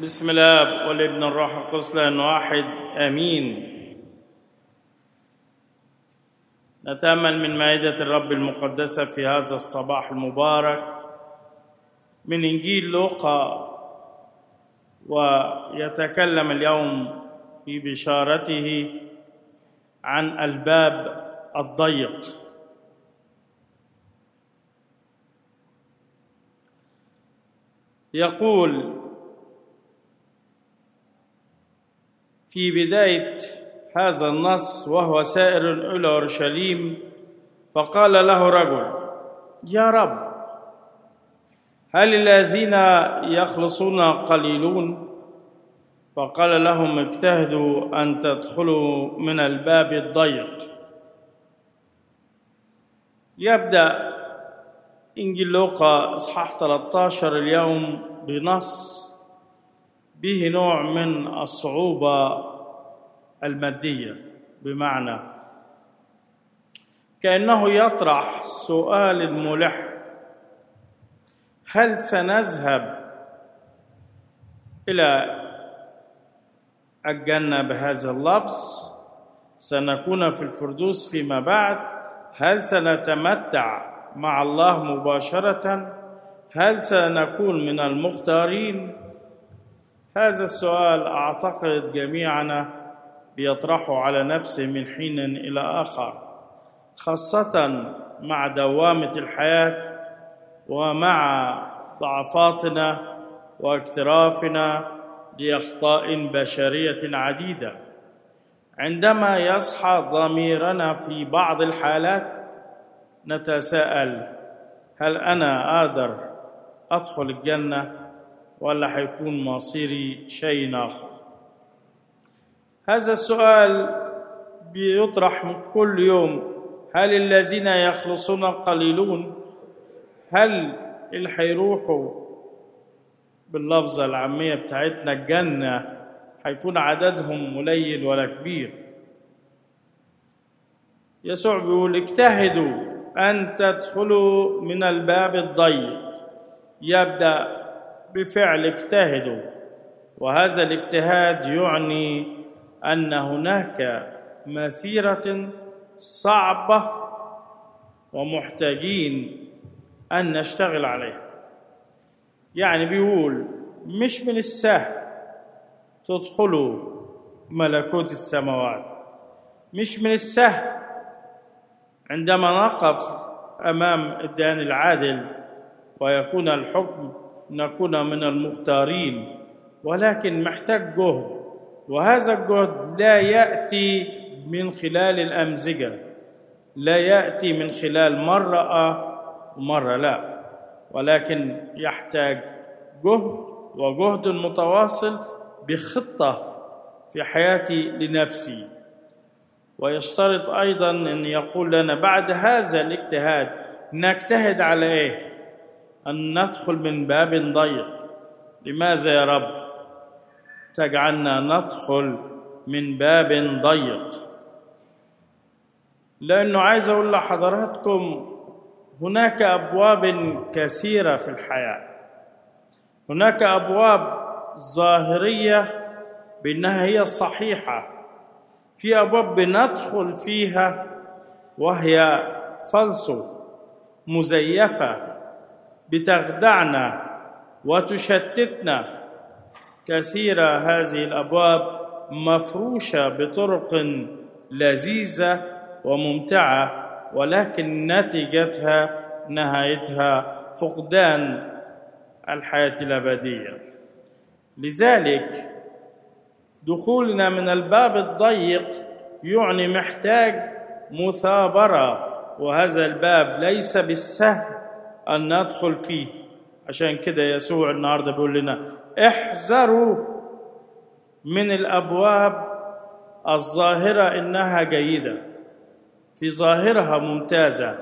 بسم الله والابن الروح القدس واحد. آمين. نتأمل من مائدة الرب المقدسة في هذا الصباح المبارك من إنجيل لوقا ويتكلم اليوم في بشارته عن الباب الضيق. يقول في بداية هذا النص وهو سائر إلى أورشليم فقال له رجل يا رب هل الذين يخلصون قليلون؟ فقال لهم اجتهدوا أن تدخلوا من الباب الضيق. يبدأ إنجيل لوقا إصحاح 13 اليوم بنص به نوع من الصعوبة المادية بمعنى كأنه يطرح سؤال ملح هل سنذهب إلى الجنة بهذا اللفظ؟ سنكون في الفردوس فيما بعد؟ هل سنتمتع مع الله مباشرة؟ هل سنكون من المختارين؟ هذا السؤال أعتقد جميعنا بيطرحه على نفسه من حين إلى آخر خاصة مع دوامة الحياة ومع ضعفاتنا واكترافنا لأخطاء بشرية عديدة. عندما يصحى ضميرنا في بعض الحالات نتساءل هل أنا قادر أدخل الجنة؟ ولا حيكون مصيري شيء آخر. هذا السؤال بيطرح كل يوم. هل الذين يخلصون قليلون؟ هل اللي حيروحوا باللفظة العامية بتاعتنا الجنة حيكون عددهم قليل ولا كبير؟ يسوع بيقول اجتهدوا أن تدخلوا من الباب الضيق. يبدأ بفعل اجتهدوا. وهذا الاجتهاد يعني أن هناك مثيرة صعبة ومحتاجين أن نشتغل عليها. يعني بيقول مش من السهل تدخلوا ملكوت السماوات. مش من السهل عندما نقف أمام الديان العادل ويكون الحكم نكون من المختارين ولكن محتاج جهد وهذا الجهد لا يأتي من خلال الأمزجة لا يأتي من خلال مرة آه ومرة لا ولكن يحتاج جهد وجهد متواصل بخطة في حياتي لنفسي. ويشترط أيضا أن يقول لنا بعد هذا الاجتهاد نجتهد على إيه أن ندخل من باب ضيق. لماذا يا رب؟ تجعلنا ندخل من باب ضيق. لأنه عايز أقول لحضراتكم هناك أبواب كثيرة في الحياة. هناك أبواب ظاهرية بأنها هي الصحيحه في أبواب بندخل فيها وهي فلسو مزيفة. بتخدعنا وتشتتنا. كثيرة هذه الأبواب مفروشة بطرق لذيذة وممتعة ولكن نتيجتها نهايتها فقدان الحياة الأبدية. لذلك دخولنا من الباب الضيق يعني محتاج مثابرة وهذا الباب ليس بالسهل. أن ندخل فيه. عشان كده يسوع النهارده بيقول لنا احذروا من الأبواب الظاهرة إنها جيدة. في ظاهرها ممتازة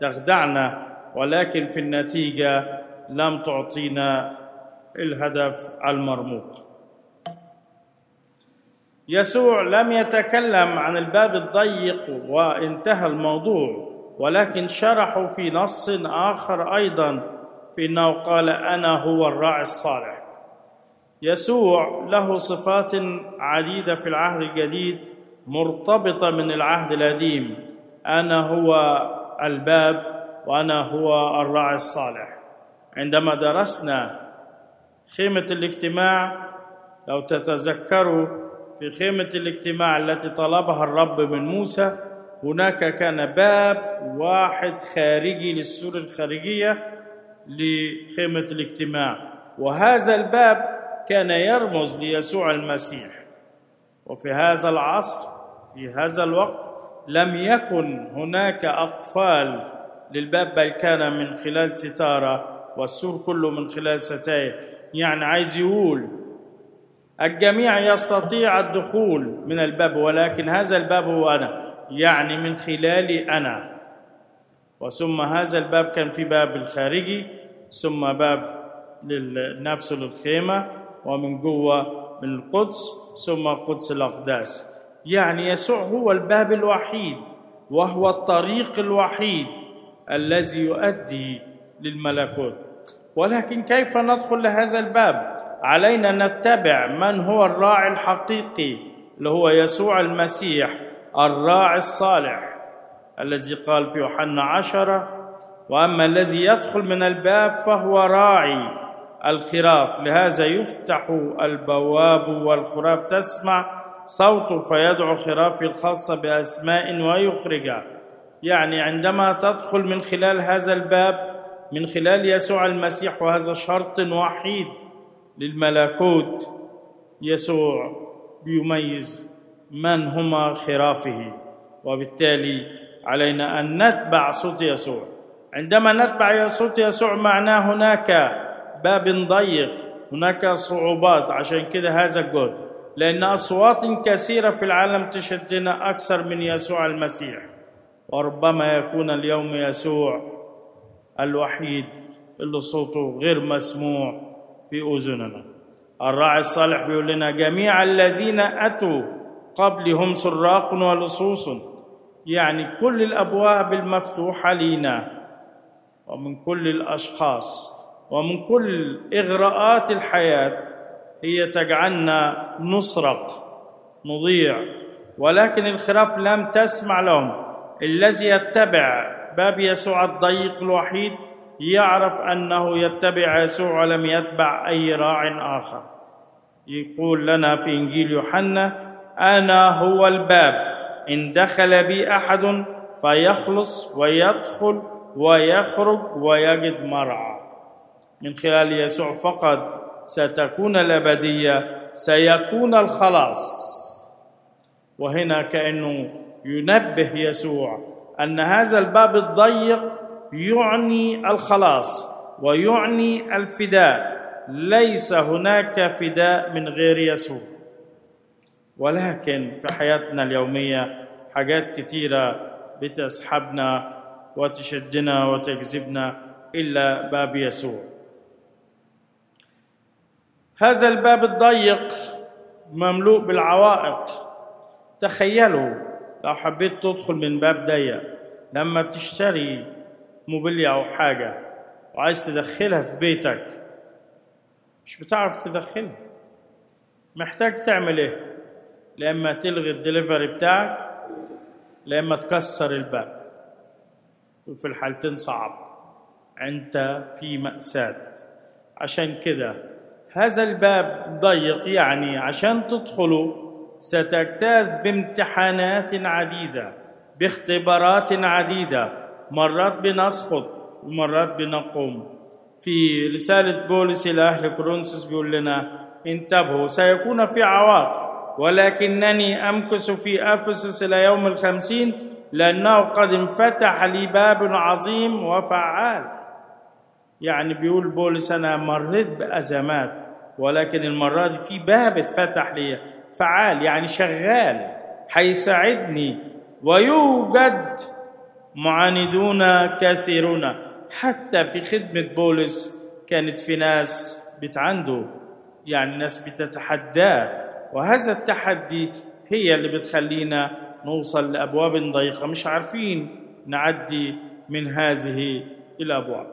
تخدعنا ولكن في النتيجة لم تعطينا الهدف المرموق. يسوع لم يتكلم عن الباب الضيق وانتهى الموضوع. ولكن شرحه في نص آخر أيضا في أنه قال أنا هو الراعي الصالح. يسوع له صفات عديدة في العهد الجديد مرتبطة من العهد القديم. أنا هو الباب وأنا هو الراعي الصالح. عندما درسنا خيمة الاجتماع لو تتذكروا في خيمة الاجتماع التي طلبها الرب من موسى هناك كان باب واحد خارجي للسور الخارجية لخيمة الاجتماع. وهذا الباب كان يرمز ليسوع المسيح. وفي هذا العصر في هذا الوقت لم يكن هناك أقفال للباب بل كان من خلال ستارة والسور كله من خلال ستاير. يعني عايز يقول الجميع يستطيع الدخول من الباب ولكن هذا الباب هو أنا. يعني من خلالي أنا. وثم هذا الباب كان في باب الخارجي ثم باب للنفس للخيمة ومن جوه من القدس ثم قدس الأقداس. يعني يسوع هو الباب الوحيد وهو الطريق الوحيد الذي يؤدي للملكوت. ولكن كيف ندخل لهذا الباب؟ علينا نتبع من هو الراعي الحقيقي اللي هو يسوع المسيح. الراعي الصالح الذي قال في يوحنا عشرة وأما الذي يدخل من الباب فهو راعي الخراف. لهذا يفتح البواب والخراف تسمع صوته فيدعو خرافي الخاصة بأسماء ويخرجها يعني عندما تدخل من خلال هذا الباب من خلال يسوع المسيح وهذا شرط وحيد للملكوت يسوع بيميز من هما خرافه. وبالتالي علينا أن نتبع صوت يسوع. عندما نتبع صوت يسوع معناه هناك باب ضيق هناك صعوبات عشان كده هذا الجهد لأن أصوات كثيرة في العالم تشدنا أكثر من يسوع المسيح. وربما يكون اليوم يسوع الوحيد اللي صوته غير مسموع في أذننا. الراعي الصالح بيقول لنا جميع الذين أتوا قبلي هم سراق ولصوص. يعني كل الأبواب المفتوحة لينا ومن كل الأشخاص ومن كل إغراءات الحياة هي تجعلنا نسرق نضيع. ولكن الخراف لم تسمع لهم. الذي يتبع باب يسوع الضيق الوحيد يعرف أنه يتبع يسوع ولم يتبع أي راع آخر. يقول لنا في إنجيل يوحنا أنا هو الباب. إن دخل بي أحد فيخلص ويدخل ويخرج ويجد مرعى. من خلال يسوع فقط ستكون الأبدية سيكون الخلاص. وهنا كأنه ينبه يسوع أن هذا الباب الضيق يعني الخلاص ويعني الفداء. ليس هناك فداء من غير يسوع. ولكن في حياتنا اليومية حاجات كتيرة بتسحبنا وتشدنا وتجذبنا الا باب يسوع. هذا الباب الضيق مملوء بالعوائق. تخيلوا لو حبيت تدخل من باب ضيق لما بتشتري موبيليا أو حاجة وعايز تدخلها في بيتك مش بتعرف تدخلها. محتاج تعمل إيه؟ لما تلغي الدليفري بتاعك لما تكسر الباب. وفي الحالتين صعب. أنت في مأساة. عشان كده هذا الباب ضيق يعني عشان تدخلوا ستجتاز بامتحانات عديدة باختبارات عديدة مرات بنسقط ومرات بنقوم. في رسالة بولس إلى أهل كورنثوس بيقول لنا انتبهوا سيكون في عواقب. ولكنني أمكث في أفسس إلى يوم الخمسين لأنه قد انفتح لي باب عظيم وفعال. يعني بيقول بولس أنا مريت بأزمات ولكن المرة دي في باب اتفتح لي فعال يعني شغال هيساعدني ويوجد معاندون كثيرون. حتى في خدمة بولس كانت في ناس بتعنده يعني ناس بتتحداه. وهذا التحدي هي اللي بتخلينا نوصل لأبواب ضيقة. مش عارفين نعدي من هذه الأبواب.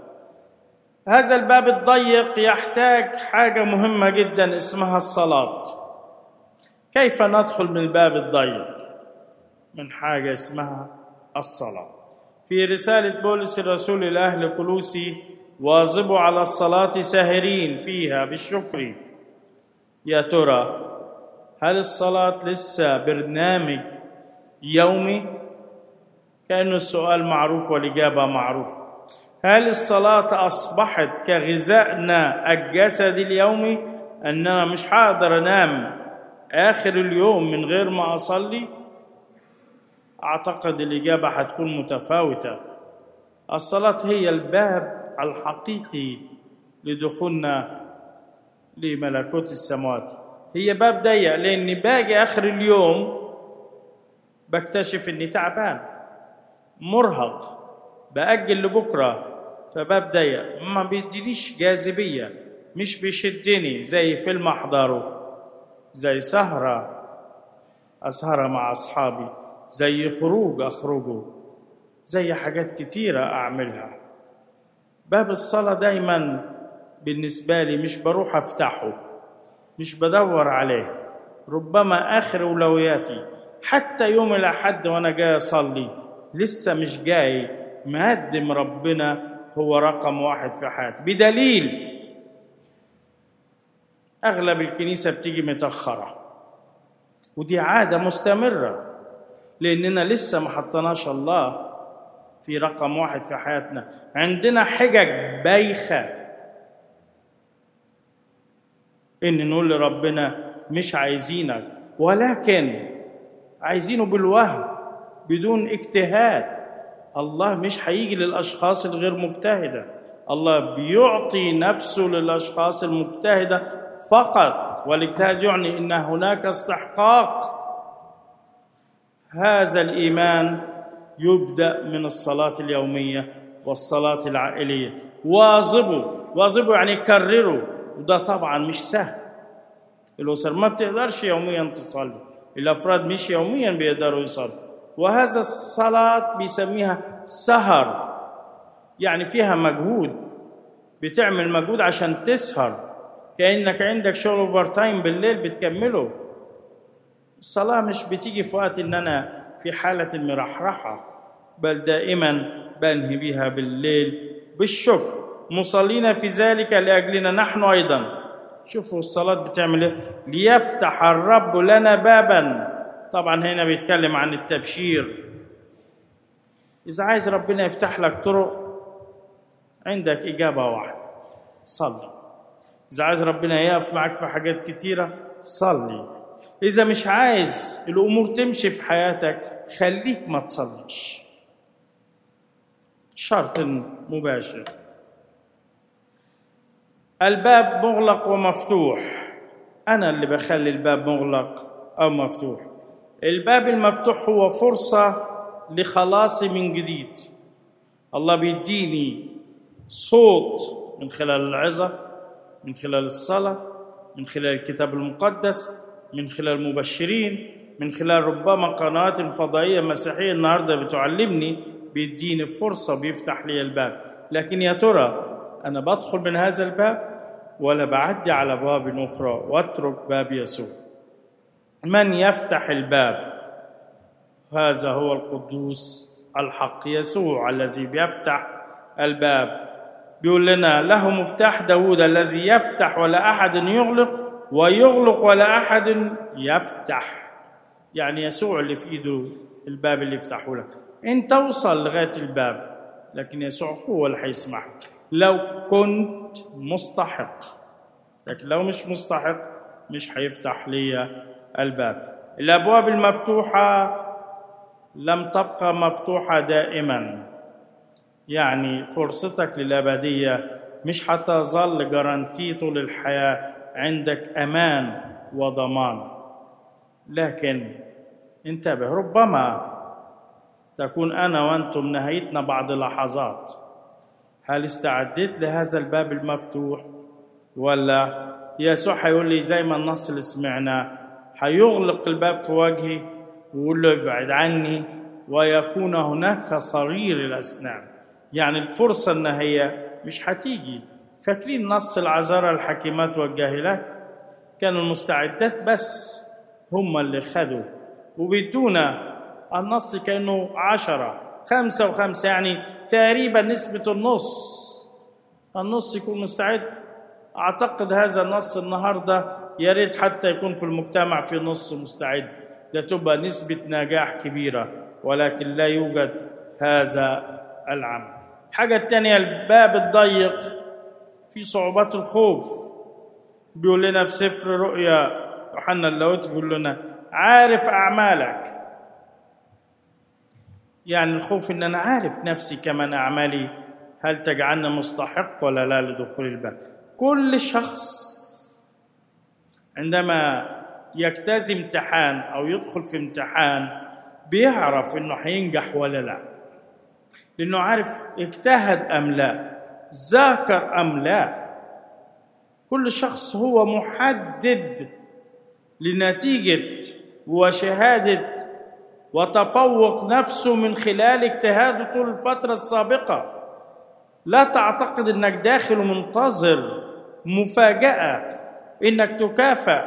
هذا الباب الضيق يحتاج حاجة مهمة جدا اسمها الصلاة. كيف ندخل من الباب الضيق؟ من حاجة اسمها الصلاة. في رسالة بولس الرسول لأهل كلوسي واظبوا على الصلاة ساهرين فيها بالشكر. يا ترى هل الصلاة لسه برنامج يومي؟ كأنه السؤال معروف والإجابة معروفة هل الصلاة أصبحت كغذائنا الجسدي اليومي أننا مش هقدر أنام آخر اليوم من غير ما أصلي؟ أعتقد الإجابة هتكون متفاوتة الصلاة هي الباب الحقيقي لدخولنا لملكوت السماوات هي باب ضيق لأني باجي آخر اليوم بكتشف إني تعبان مرهق بأجل لبكرة فباب ضيق. ما بيدينيش جاذبية مش بيشدني زي فيلم أحضره زي سهرة أسهرها مع أصحابي زي خروج أخرجه زي حاجات كتيرة أعملها. باب الصلاة دايما بالنسبة لي مش بروح أفتحه. مش بدور عليه. ربما آخر أولوياتي. حتى يوم الأحد وأنا جاي أصلي لسه مش جاي مقدم ربنا هو رقم واحد في حياتي. بدليل أغلب الكنيسة بتيجي متأخرة. ودي عادة مستمرة لأننا لسه ما حطناش الله في رقم واحد في حياتنا. عندنا حجج بايخة. إن نقول لربنا مش عايزينك ولكن عايزينه بالوهم بدون اجتهاد. الله مش هيجي للأشخاص الغير مجتهدة. الله بيعطي نفسه للأشخاص المجتهدة فقط والاجتهاد يعني أن هناك استحقاق. هذا الإيمان يبدأ من الصلاة اليومية والصلاة العائلية. واظبوا واظبوا يعني كرروا. وده طبعا مش سهل. الأسر ما بتقدرش يوميا تصلي الأفراد مش يوميا بيقدروا يصلوا. وهذا الصلاة بيسميها سهر يعني فيها مجهود. بتعمل مجهود عشان تسهر. كأنك عندك شغل overtime بالليل بتكمله. الصلاة مش بتيجي في وقت إن أنا في حالة المرحرحة بل دائما بنهي بها بالليل بالشكر. مصلين في ذلك لأجلنا. نحن أيضا. شوفوا الصلاة بتعمل إيه ليفتح الرب لنا بابا. طبعا هنا بيتكلم عن التبشير. إذا عايز ربنا يفتح لك طرق عندك إجابة واحدة. صلي. إذا عايز ربنا يقف معك في حاجات كتيرة صلي. إذا مش عايز الأمور تمشي في حياتك خليك ما تصليش. شرط مباشر. الباب مغلق ومفتوح. أنا اللي بخلي الباب مغلق أو مفتوح. الباب المفتوح هو فرصة لخلاصي من جديد. الله بيديني صوت من خلال العظة من خلال الصلاة من خلال الكتاب المقدس من خلال المبشرين من خلال ربما قنوات فضائية مسيحية النهاردة بتعلمني بيديني فرصة بيفتح لي الباب. لكن يا ترى أنا بدخل من هذا الباب ولا بعدي على باب أخرى وأترك باب يسوع. من يفتح الباب؟ هذا هو القدوس الحق يسوع الذي بيفتح الباب. بيقول لنا له مفتاح داود الذي يفتح ولا أحد يغلق ويغلق ولا أحد يفتح. يعني يسوع اللي في إيده الباب اللي يفتحه لك. انت توصل لغاية الباب لكن يسوع هو اللي هيسمحك لو كنت مستحق. لكن لو مش مستحق مش هيفتح لي الباب. الأبواب المفتوحة لم تبقى مفتوحة دائما. يعني فرصتك للأبدية مش هتظل جرانتي طول الحياة عندك أمان وضمان. لكن انتبه ربما تكون أنا وأنتم نهايتنا بعد لحظات. هل استعديت لهذا الباب المفتوح؟ ولا. يسوع هيقول لي زي ما النص اللي سمعناه هيغلق الباب في وجهي ويقول له ابعد عني ويكون هناك صرير الاسنان يعني الفرصة إن هي مش هتيجي فاكرين نص العذارى الحكيمات والجاهلات؟ كانوا المستعدات بس هم اللي خدوا وبيدون النص كأنه عشرة. خمسة وخمسة يعني تقريبا نسبة النص. النص يكون مستعد. أعتقد هذا النص النهاردة يا ريت حتى يكون في المجتمع في نص مستعد. ده تبقى نسبة نجاح كبيرة ولكن لا يوجد هذا العمل. الحاجة الثانية الباب الضيق في صعوبات الخوف. بيقول لنا في سفر رؤيا يوحنا اللاوت بيقول لنا عارف أعمالك. يعني الخوف إن أنا عارف نفسي كمان أعمالي هل تجعلني مستحق ولا لا لدخول الباب؟ كل شخص عندما يجتاز امتحان أو يدخل في امتحان بيعرف إنه هينجح ولا لا. لأنه عارف اجتهد أم لا ذاكر أم لا. كل شخص هو محدد لنتيجة وشهادة وتفوق نفسه من خلال اجتهاده طول الفترة السابقة. لا تعتقد أنك داخل ومنتظر مفاجأة إنك تكافئ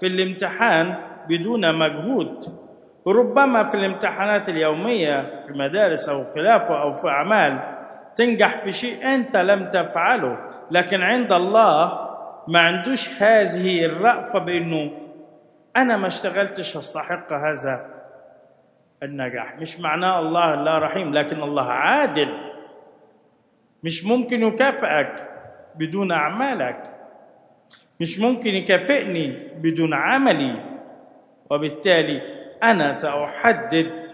في الامتحان بدون مجهود. ربما في الامتحانات اليومية في المدارس أو خلافه أو في أعمال تنجح في شيء أنت لم تفعله. لكن عند الله ما عندوش هذه الرأفة بأنه أنا ما اشتغلتش أستحق هذا. النجاح. مش معناه الله لا رحيم لكن الله عادل. مش ممكن يكافئك بدون أعمالك. مش ممكن يكافئني بدون عملي. وبالتالي أنا سأحدد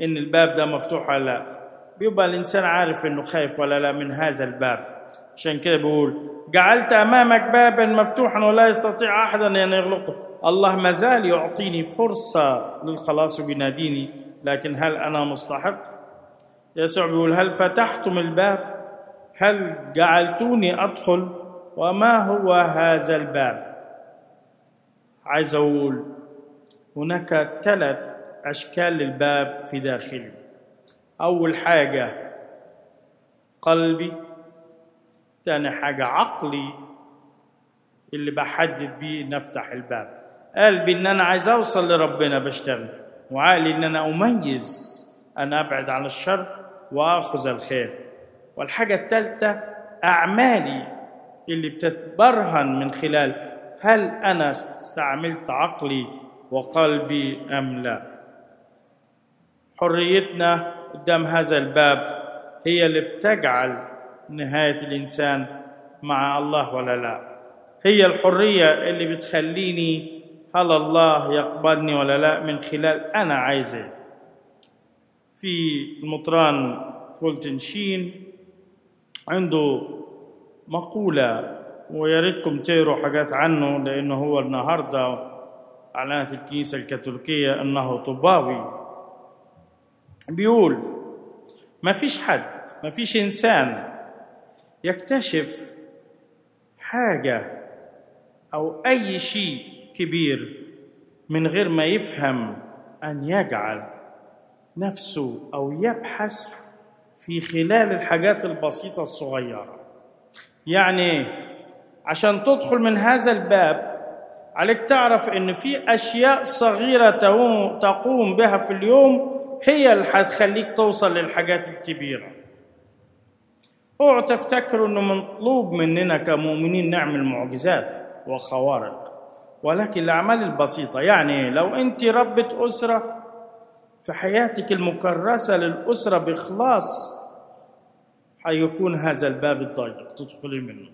إن الباب ده مفتوح ولا لا. بيبقى الإنسان عارف إنه خايف ولا لا من هذا الباب. عشان كده بيقول جعلت أمامك بابا مفتوحا ولا يستطيع أحد أن يغلقه الله ما زال يعطيني فرصة للخلاص وبيناديني لكن هل أنا مستحق؟ يسوع بيقول هل فتحتم الباب؟ هل جعلتوني أدخل؟ وما هو هذا الباب؟ عايز أقول هناك ثلاث أشكال للباب في داخلي أول حاجة قلبي تاني حاجة عقلي اللي بحدد بيه إن أفتح الباب. قلبي إن أنا عايز أوصل لربنا بشتغل. وعقلي إن أنا أميز أنا أبعد عن الشر وآخذ الخير. والحاجة الثالثة أعمالي اللي بتتبرهن من خلال هل أنا استعملت عقلي وقلبي أم لا. حريتنا قدام هذا الباب هي اللي بتجعل نهاية الإنسان مع الله ولا لا. هي الحرية اللي بتخليني هل الله يقبلني ولا لا؟ من خلال أنا عايزة. في المطران فولتن شين عنده مقولة ويا ريتكم تقروا حاجات عنه لأنه هو النهارده أعلنت الكنيسة الكاثوليكية أنه طباوي. بيقول ما فيش حد ما فيش إنسان يكتشف حاجة أو أي شيء كبير من غير ما يفهم أن يجعل نفسه أو يبحث في خلال الحاجات البسيطة الصغيرة. يعني عشان تدخل من هذا الباب عليك تعرف إن في أشياء صغيرة تقوم بها في اليوم هي اللي هتخليك توصل للحاجات الكبيرة. اوعوا تفتكروا إنه مطلوب مننا كمؤمنين نعمل معجزات وخوارق. ولكن الأعمال البسيطة يعني لو أنت ربة أسرة في حياتك المكرسة للأسرة بإخلاص هيكون هذا الباب الضيق تدخلي منه.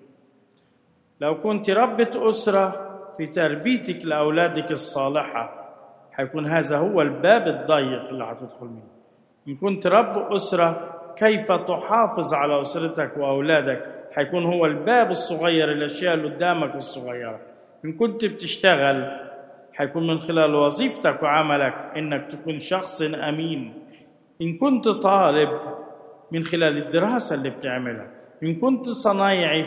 لو كنت ربة أسرة في تربيتك لأولادك الصالحة حيكون هذا هو الباب الضيق اللي هتدخل منه. إن كنت رب أسرة كيف تحافظ على أسرتك وأولادك؟ حيكون هو الباب الصغير الأشياء اللي قدامك الصغيرة. إن كنت بتشتغل حيكون من خلال وظيفتك وعملك إنك تكون شخص أمين. إن كنت طالب من خلال الدراسة اللي بتعملها. إن كنت صنايعي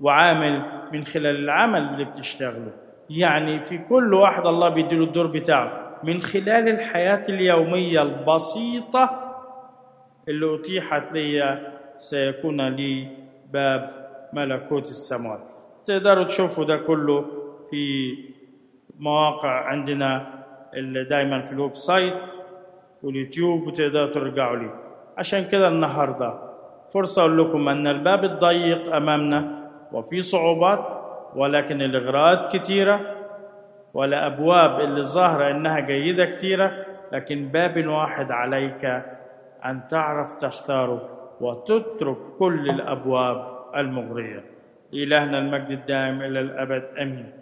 وعامل من خلال العمل اللي بتشتغله. يعني في كل واحد الله بيديله الدور بتاعه. من خلال الحياة اليومية البسيطة اللي أتيحت لي سيكون لي باب ملكوت السماوات. تقدروا تشوفوا ده كله في مواقع عندنا اللي دايما في ال website وال YouTube وتقدروا ترجعوا ليه. عشان كده النهارده فرصة أقول لكم أن الباب الضيق أمامنا وفي صعوبات ولكن الإغراءات كتيرة والأبواب اللي ظاهرة إنها جيدة كتيرة لكن باب واحد عليك أن تعرف تختاره وتترك كل الأبواب المغرية. إلهنا المجد الدائم إلى الأبد. أمين.